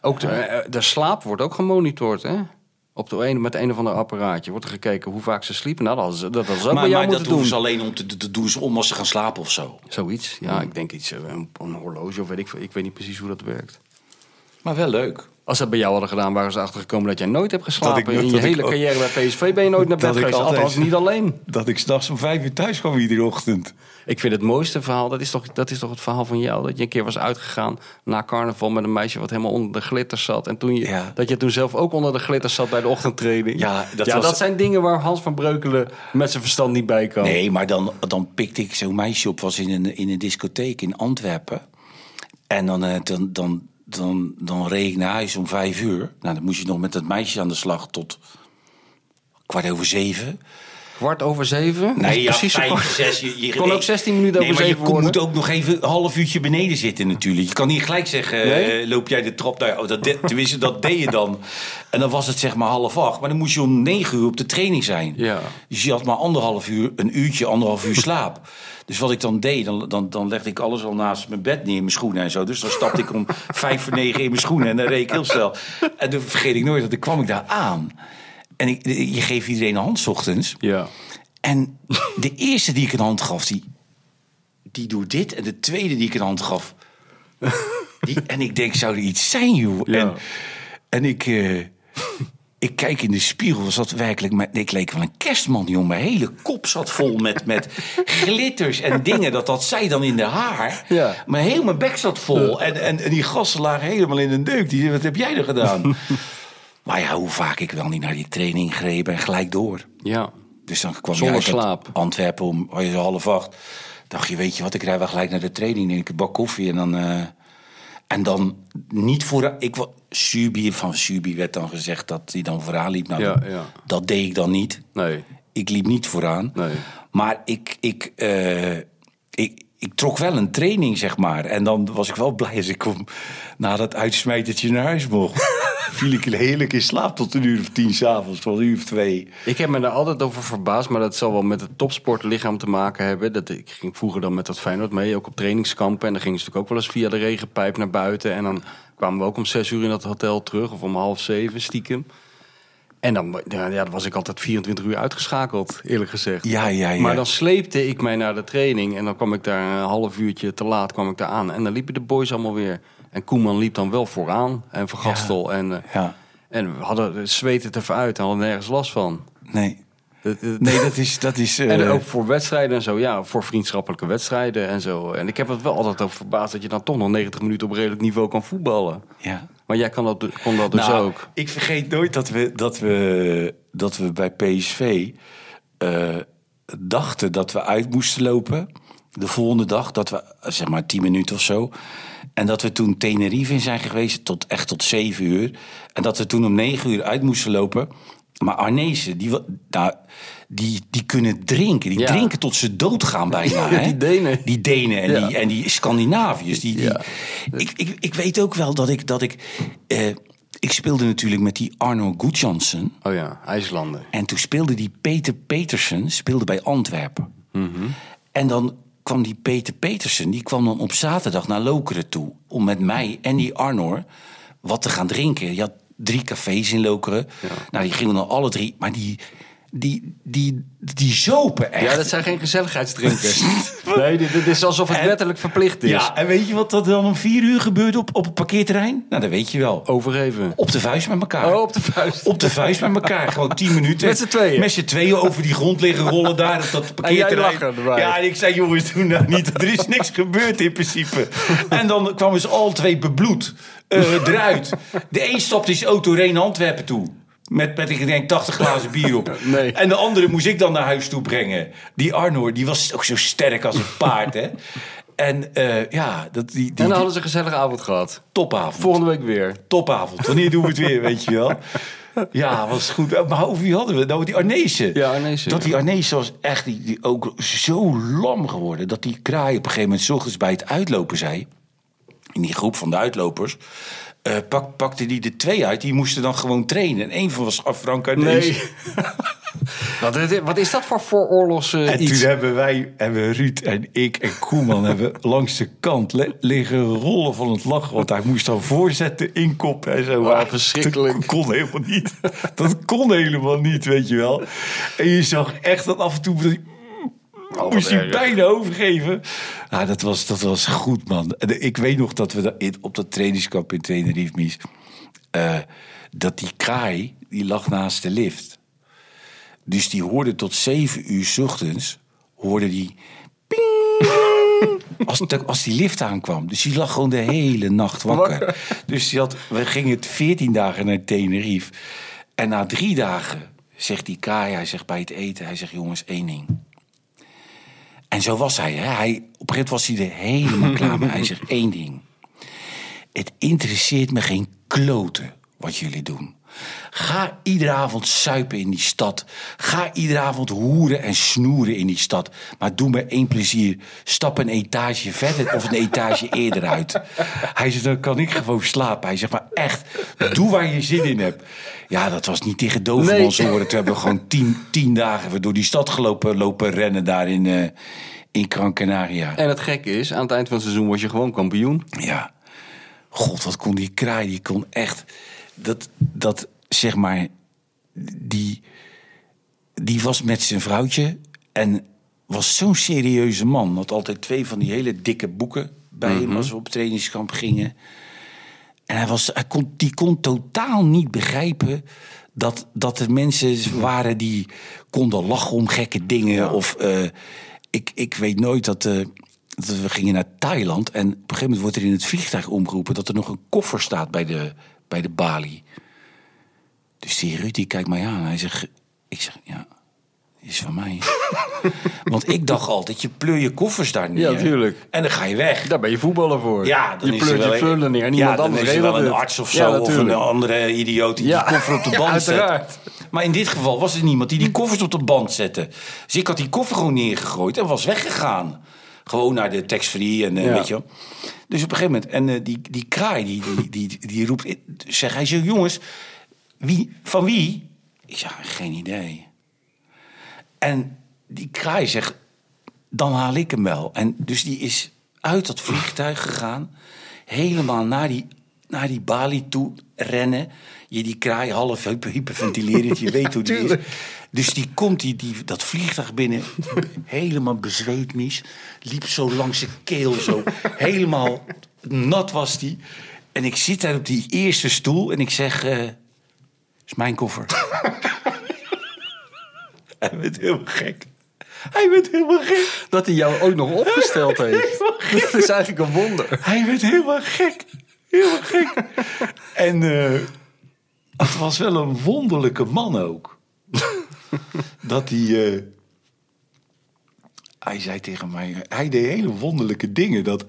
Ook de, eh, de slaap wordt ook gemonitord, hè? Op de ene, met een of ander apparaatje wordt er gekeken hoe vaak ze sliepen. Nou, dat ze, dat ook bij Maar, jou maar dat doen. ze alleen om te, doen ze om als ze gaan slapen of zo. Zoiets, ja. Ik denk iets, eh, een, een horloge of weet ik veel. Ik weet niet precies hoe dat werkt. Maar wel leuk. Als dat bij jou hadden gedaan, waren ze achtergekomen dat jij nooit hebt geslapen. Dat ik nooit- in je hele ook- carrière bij PSV ben je nooit naar bed geweest. altijd- Althans, niet alleen. Dat ik s'nachts om vijf uur thuis kwam iedere ochtend. Ik vind het mooiste verhaal, dat is, toch, dat is toch het verhaal van jou. Dat je een keer was uitgegaan na carnaval met een meisje wat helemaal onder de glitters zat. En toen je, Ja. dat je toen zelf ook onder de glitters zat bij de ochtendtraining. Ja, dat ja, was- dat zijn dingen waar Hans van Breukelen met zijn verstand niet bij kan. Nee, maar dan, dan pikte ik zo'n meisje op, was in een, in een discotheek in Antwerpen. En dan, eh, dan, dan, dan, dan reed ik naar huis om vijf uur. Nou, dan moest je nog met dat meisje aan de slag tot kwart over zeven. Kwart over zeven? Nee, ja, precies vijf, zes. Je, je kon ook 16 minuten nee, over je zeven worden. moet ook nog even een half uurtje beneden zitten natuurlijk. Je kan niet gelijk zeggen, Nee? eh, loop jij de trap daar. Oh, dat de- tenminste, dat deed je dan. En dan was het zeg maar half acht. Maar dan moest je om negen uur op de training zijn. Ja. Dus je had maar anderhalf uur, een uurtje, anderhalf uur slaap. Dus wat ik dan deed, dan, dan, dan legde ik alles al naast mijn bed neer, in mijn schoenen en zo. Dus dan stapte ik om vijf voor negen in mijn schoenen en dan reed ik heel snel. En dan vergeet ik nooit, dat dan kwam ik daar aan. En ik, je geeft iedereen een hand 's ochtends. Ja. En de eerste die ik een hand gaf, die, die doet dit. En de tweede die ik een hand gaf. Die, en ik denk, zou er iets zijn, joh? Ja. En, en ik, eh, ik kijk in de spiegel. Was dat werkelijk. met- Ik leek wel een kerstman, joh. Mijn hele kop zat vol met, met glitters en dingen. Dat had zij dan in de haar. Ja. Maar heel mijn bek zat vol. En, en, en die gasten lagen helemaal in een deuk. Die wat heb jij er gedaan? Maar ja, hoe vaak ik wel niet naar die training greep en gelijk door. Ja. Dus dan kwam Zonder je slaap. Antwerpen om oh, half acht. Dacht je, weet je wat, ik rij wel gelijk naar de training. Neem ik een bak koffie en dan... eh, en dan niet voor... Ik, wa- Subi, van Subi werd dan gezegd dat hij dan vooraan liep. Nou, Ja, dat, ja. dat deed ik dan niet. Nee. Ik liep niet vooraan. Nee. Maar ik, ik, eh, ik, ik trok wel een training, zeg maar. En dan was ik wel blij als ik na dat uitsmijtertje naar huis mocht. Viel ik heerlijk in slaap tot een uur of tien s'avonds, tot een uur of twee. Ik heb me daar altijd over verbaasd, maar dat zal wel met het topsportlichaam te maken hebben. Dat, ik ging vroeger dan met dat Feyenoord mee, ook op trainingskampen. En dan gingen ze natuurlijk ook wel eens via de regenpijp naar buiten. En dan kwamen we ook om zes uur in dat hotel terug, of om half zeven stiekem. En dan, ja, ja, dan was ik altijd 24 uur uitgeschakeld, eerlijk gezegd. Ja, ja, ja. Maar dan sleepte ik mij naar de training en dan kwam ik daar een half uurtje te laat kwam ik daar aan. En dan liepen de boys allemaal weer. En Koeman liep dan wel vooraan en Vergastel. En, eh, Ja, en we hadden zweten er uit en hadden nergens last van. nee. Dat- dat- Nee, dat is... Dat is eh, En ook voor wedstrijden en zo, ja, voor vriendschappelijke wedstrijden en zo. En ik heb het wel altijd over verbaasd dat je dan toch nog 90 minuten op redelijk niveau kan voetballen. ja. Maar jij kan dat, kon dat dus Nou, ook. Ik vergeet nooit dat we, dat we, dat we bij PSV eh, dachten dat we uit moesten lopen. De volgende dag, dat we zeg maar 10 minuten of zo. En dat we toen Tenerife in zijn geweest, tot, echt tot 7 uur. En dat we toen om 9 uur uit moesten lopen. Maar Arnezen, die, nou, die, die kunnen drinken. Die Ja. drinken tot ze doodgaan bijna. hè? die Denen. Die Denen en, Ja. die, en die Scandinaviërs. Die, die, Ja. ik, ik, ik weet ook wel dat ik... Dat ik, eh, ik speelde natuurlijk met die Arno Gudjonsson. Oh ja, IJslander. En toen speelde die Peter Petersen speelde bij Antwerpen. Mhm. En dan kwam die Peter Petersen, die kwam dan op zaterdag naar Lokeren toe. Om met mij en die Arnor wat te gaan drinken. Je had drie cafés in Lokeren. Nou, die gingen dan alle drie. Maar die, die, die, die zopen echt. Ja, dat zijn geen gezelligheidsdrinkers. nee, dit, dit is alsof het En- wettelijk verplicht is. Ja, en weet je wat er dan om vier uur gebeurde op, op het parkeerterrein? Nou, dat weet je wel. Overgeven. Op de vuist met elkaar. Oh, op de vuist. Op de vuist met elkaar. Gewoon tien minuten. Met z'n tweeën. Met z'n tweeën over die grond liggen rollen daar. op Dat parkeerterrein. erbij. Ja, en ik zei, jongens, doe nou niet. Er is niks gebeurd in principe. En dan kwamen ze al twee bebloed Eruit. De een stapte zijn auto naar Antwerpen toe. Met, met ik denk 80 glazen bier op. Nee. En de andere moest ik dan naar huis toe brengen. Die Arnoor, die was ook zo sterk als een paard, hè. En eh, ja, dat, die, die, En dan hadden ze een gezellige avond gehad. topavond. Volgende week weer. Topavond. Wanneer doen we het weer, weet je wel? Ja, was goed. Maar over wie hadden we? Nou, die Arnezen. Ja, Arnezen, Dat die Arnezen was echt die, die ook zo lam geworden... dat die kraai op een gegeven moment... 's ochtends bij het uitlopen zei... in die groep van de uitlopers... eh, pak, pakte die de twee uit, die moesten dan gewoon trainen. En één van was Frank Arnezen. Nee. wat, wat is dat voor vooroorlogs eh, En iets? toen hebben wij, hebben Ruud en ik en Koeman hebben langs de kant liggen rollen van het lachen. Want hij moest dan voorzetten, inkoppen en zo. Oh, Maar verschrikkelijk. Dat kon helemaal niet. Dat kon helemaal niet, weet je wel. En je zag echt dat af en toe... hij- moest hij erg. bijna overgeven. Ja, dat, was, dat was goed, man. Ik weet nog dat we in- op dat trainingskamp in Tenerife, Mies... eh, dat die kraai, die lag naast de lift. Dus die hoorde tot zeven uur 's ochtends, hoorde die... ping, als, de- als die lift aankwam. Dus die lag gewoon de hele nacht wakker. Dus die had, we gingen 14 dagen naar Tenerife. En na drie dagen zegt die kraai, hij zegt bij het eten... hij zegt, jongens, één ding. En zo was hij. Hè? hij op een gegeven moment was hij er helemaal klaar mee. Hij zegt één ding. Het interesseert me geen kloten wat jullie doen. Ga iedere avond suipen in die stad. Ga iedere avond hoeren en snoeren in die stad. Maar doe me één plezier. Stap een etage verder of een etage eerder uit. Hij zegt, dan kan ik gewoon slapen. Hij zegt, maar echt, doe waar je zin in hebt. Ja, dat was niet tegen dovenmans Nee. horen. Toen hebben we gewoon tien, tien dagen weer door die stad gelopen lopen rennen daar in, eh in Gran Canaria. En het gekke is, aan het eind van het seizoen was je gewoon kampioen. Ja. God, wat kon die kraai? Die kon echt... Dat, dat zeg maar... Die, die was met zijn vrouwtje en was zo'n serieuze man. Had altijd twee van die hele dikke boeken bij hem als we op trainingskamp gingen. En hij, was, hij kon, die kon totaal niet begrijpen dat, dat er mensen waren die konden lachen om gekke dingen. Of eh, ik, ik weet nooit dat, eh, dat we gingen naar Thailand. En op een gegeven moment wordt er in het vliegtuig omgeroepen dat er nog een koffer staat bij de, bij de balie. Dus die Ruud die kijkt mij aan. Hij zegt, ik zeg, ja, is van mij. Want ik dacht altijd, je pleur je koffers daar neer. Ja, tuurlijk. En dan ga je weg. Daar ben je voetballer voor. Ja, dan je is pleurt je vullen neer ja, dan anders is er wel een arts of Ja, zo, of een andere idioot die Ja. die koffer op de band zet. uiteraard. Maar in dit geval was er niemand die die koffers op de band zette. Dus ik had die koffer gewoon neergegooid en was weggegaan. Gewoon naar de tax-free en eh, Ja. weet je wel. Dus op een gegeven moment, en eh, die, die kraai, die, die, die, die roept, zeg, hij zegt, jongens, wie, van wie? Ik zeg, geen idee. En die kraai zegt, dan haal ik hem wel. En dus die is uit dat vliegtuig gegaan, helemaal naar die, naar die balie toe rennen. Je die kraai half hyper- hyperventilerend, je weet hoe die is. Dus die komt die, die, dat vliegtuig binnen, helemaal bezweet mis. Liep zo langs zijn keel, zo helemaal nat was die. En ik zit daar op die eerste stoel en ik zeg, eh is mijn koffer. Hij werd helemaal gek. Hij werd helemaal gek. Dat hij jou ook nog opgesteld heeft. Dat is eigenlijk een wonder. Hij werd helemaal gek. Helemaal gek. En eh, het was wel een wonderlijke man ook. Dat hij... eh, hij zei tegen mij... Hij deed hele wonderlijke dingen. Dat,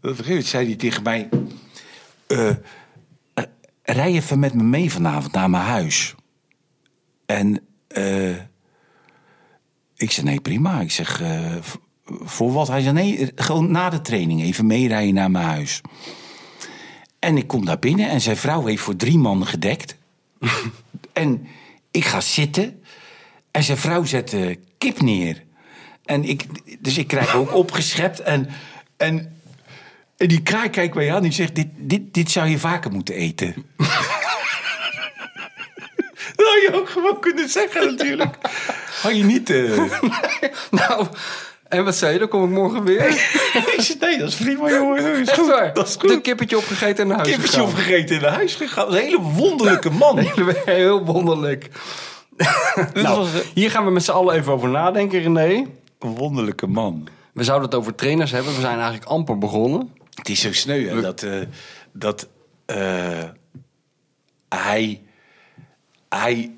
dat zei hij tegen mij... eh, eh, rij even met me mee vanavond naar mijn huis. En... ik zei, nee, prima. Ik zeg, voor wat? Hij zei, nee, gewoon na de training even meerijden naar mijn huis. En ik kom daar binnen en zijn vrouw heeft voor drie man gedekt. en ik ga zitten en zijn vrouw zet eh, kip neer. En ik, dus ik krijg ook opgeschept en... en en die kraai kijkt mij aan en die zegt: dit, dit, dit zou je vaker moeten eten. Dat had je ook gewoon kunnen zeggen, natuurlijk. Had je niet. eh, Nou, en wat zei je? Dan kom ik morgen weer. ik zei: nee, dat is prima, jongen. Dat is Echt goed. waar? Dat is goed. kippetje opgegeten en naar huis Kippertje gegaan. opgegeten en naar huis gegaan. Dat is een hele wonderlijke man. Heel wonderlijk. Nou, was hier gaan we met z'n allen even over nadenken, René. een wonderlijke man. We zouden het over trainers hebben. We zijn eigenlijk amper begonnen. Het is zo sneu, hè, dat, eh, dat eh, hij, hij,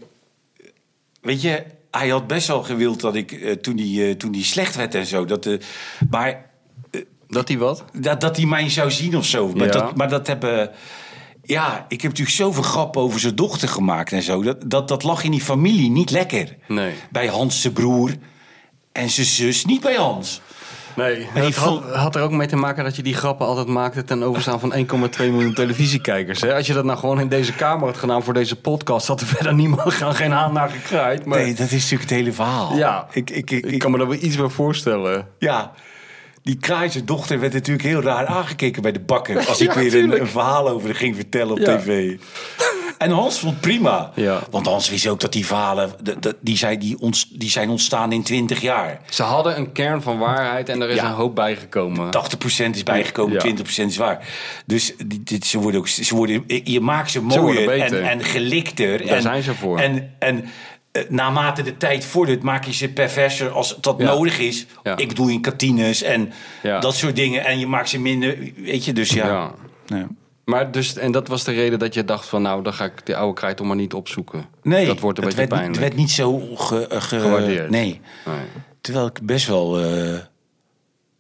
weet je, hij had best wel gewild dat ik eh, toen hij eh, toen hij slecht werd en zo, dat, eh, maar Dat hij wat? dat, dat hij mij zou zien of zo. Maar, Ja. dat, maar dat hebben. Ja, ik heb natuurlijk zoveel grappen over zijn dochter gemaakt en zo. Dat, dat, dat lag in die familie niet lekker. Nee. Bij Hans zijn broer en zijn zus niet bij Hans. Nee, het had, er ook mee te maken dat je die grappen altijd maakte ten overstaan van 1,2 miljoen televisiekijkers. Hè? Als je dat nou gewoon in deze kamer had gedaan voor deze podcast, had er verder niemand gaan geen haan naar gekraaid. Maar Nee, dat is natuurlijk het hele verhaal. ja, ik, ik, ik, ik kan me daar wel iets bij voorstellen. ja. Die Kraai zijn dochter werd natuurlijk heel raar aangekeken bij de bakker. Als ik Ja, weer een, een verhaal over ging vertellen op Ja. tv. En Hans vond het prima. Ja. Want Hans wist ook dat die verhalen, die, zijn, die, ons, die zijn ontstaan in 20 jaar. Ze hadden een kern van waarheid en er is Ja. een hoop bijgekomen. 80% is bijgekomen, Ja. 20% is waar. Dus dit, ze worden ook, ze worden, je maakt ze worden mooier beter. en, en gelikter. Daar en, zijn ze voor. En, en naarmate de tijd vordert, maak je ze perverser als dat Ja. nodig is. Ja. Ik bedoel in kantines en Ja. dat soort dingen. En je maakt ze minder, weet je, dus ja. Maar dus, en dat was de reden dat je dacht van nou, dan ga ik die oude krijt toch maar niet opzoeken. Nee, dat wordt een het beetje werd, pijnlijk. Het werd niet zo ge, ge- Gewaardeerd. Nee. Nee. Terwijl ik best wel... eh, Je,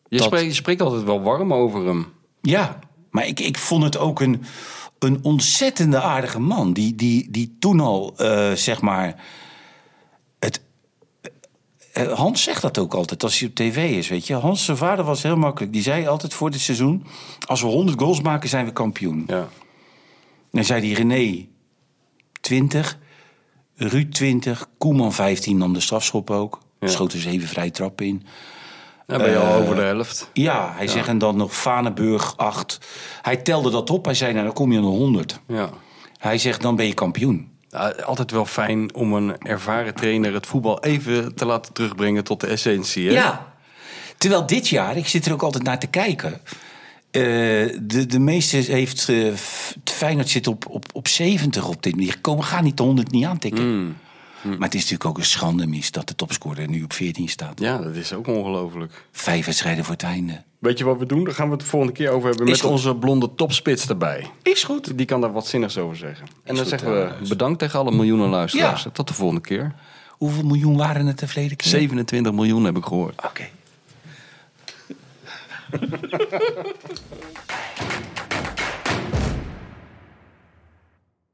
Dat- spreekt, je spreekt altijd wel warm over hem. Ja, maar ik, ik vond het ook een, een ontzettende aardige man. Die, die, die toen al, eh, zeg maar. Eh, Hans zegt dat ook altijd als hij op tv is, weet je. Hans, zijn vader was heel makkelijk. Die zei altijd voor dit seizoen: Als we 100 goals maken, zijn we kampioen. Ja. Dan zei hij René 20, Ruud 20, Koeman 15 nam de strafschop ook. Ja. Schoot er zeven vrije trappen in. Dan ben je al Eh, over de helft. Ja, hij zegt en dan nog Vanenburg 8. Hij telde dat op. Hij zei, nou dan kom je aan de 100. Ja. Hij zegt, dan ben je kampioen. Altijd wel fijn om een ervaren trainer het voetbal even te laten terugbrengen tot de essentie. Hè? Ja. Terwijl dit jaar, ik zit er ook altijd naar te kijken. eh, de, de meeste heeft F- Feyenoord zit op, op, op 70 op dit manier. Komen gaan niet de 100 niet aantikken. Maar het is natuurlijk ook een schande mis dat de topscorer nu op 14 staat. Ja, dat is ook ongelooflijk. Vijf wedstrijden voor het einde. Weet je wat we doen? Daar gaan we het de volgende keer over hebben. Is met goed. onze blonde topspits erbij. Is goed. Die kan daar wat zinnigs over zeggen. En dan goed, zeggen we trouwens. bedankt tegen alle miljoenen luisteraars. Ja. Tot de volgende keer. Hoeveel miljoen waren het de verleden keer? 27 miljoen heb ik gehoord. Oké.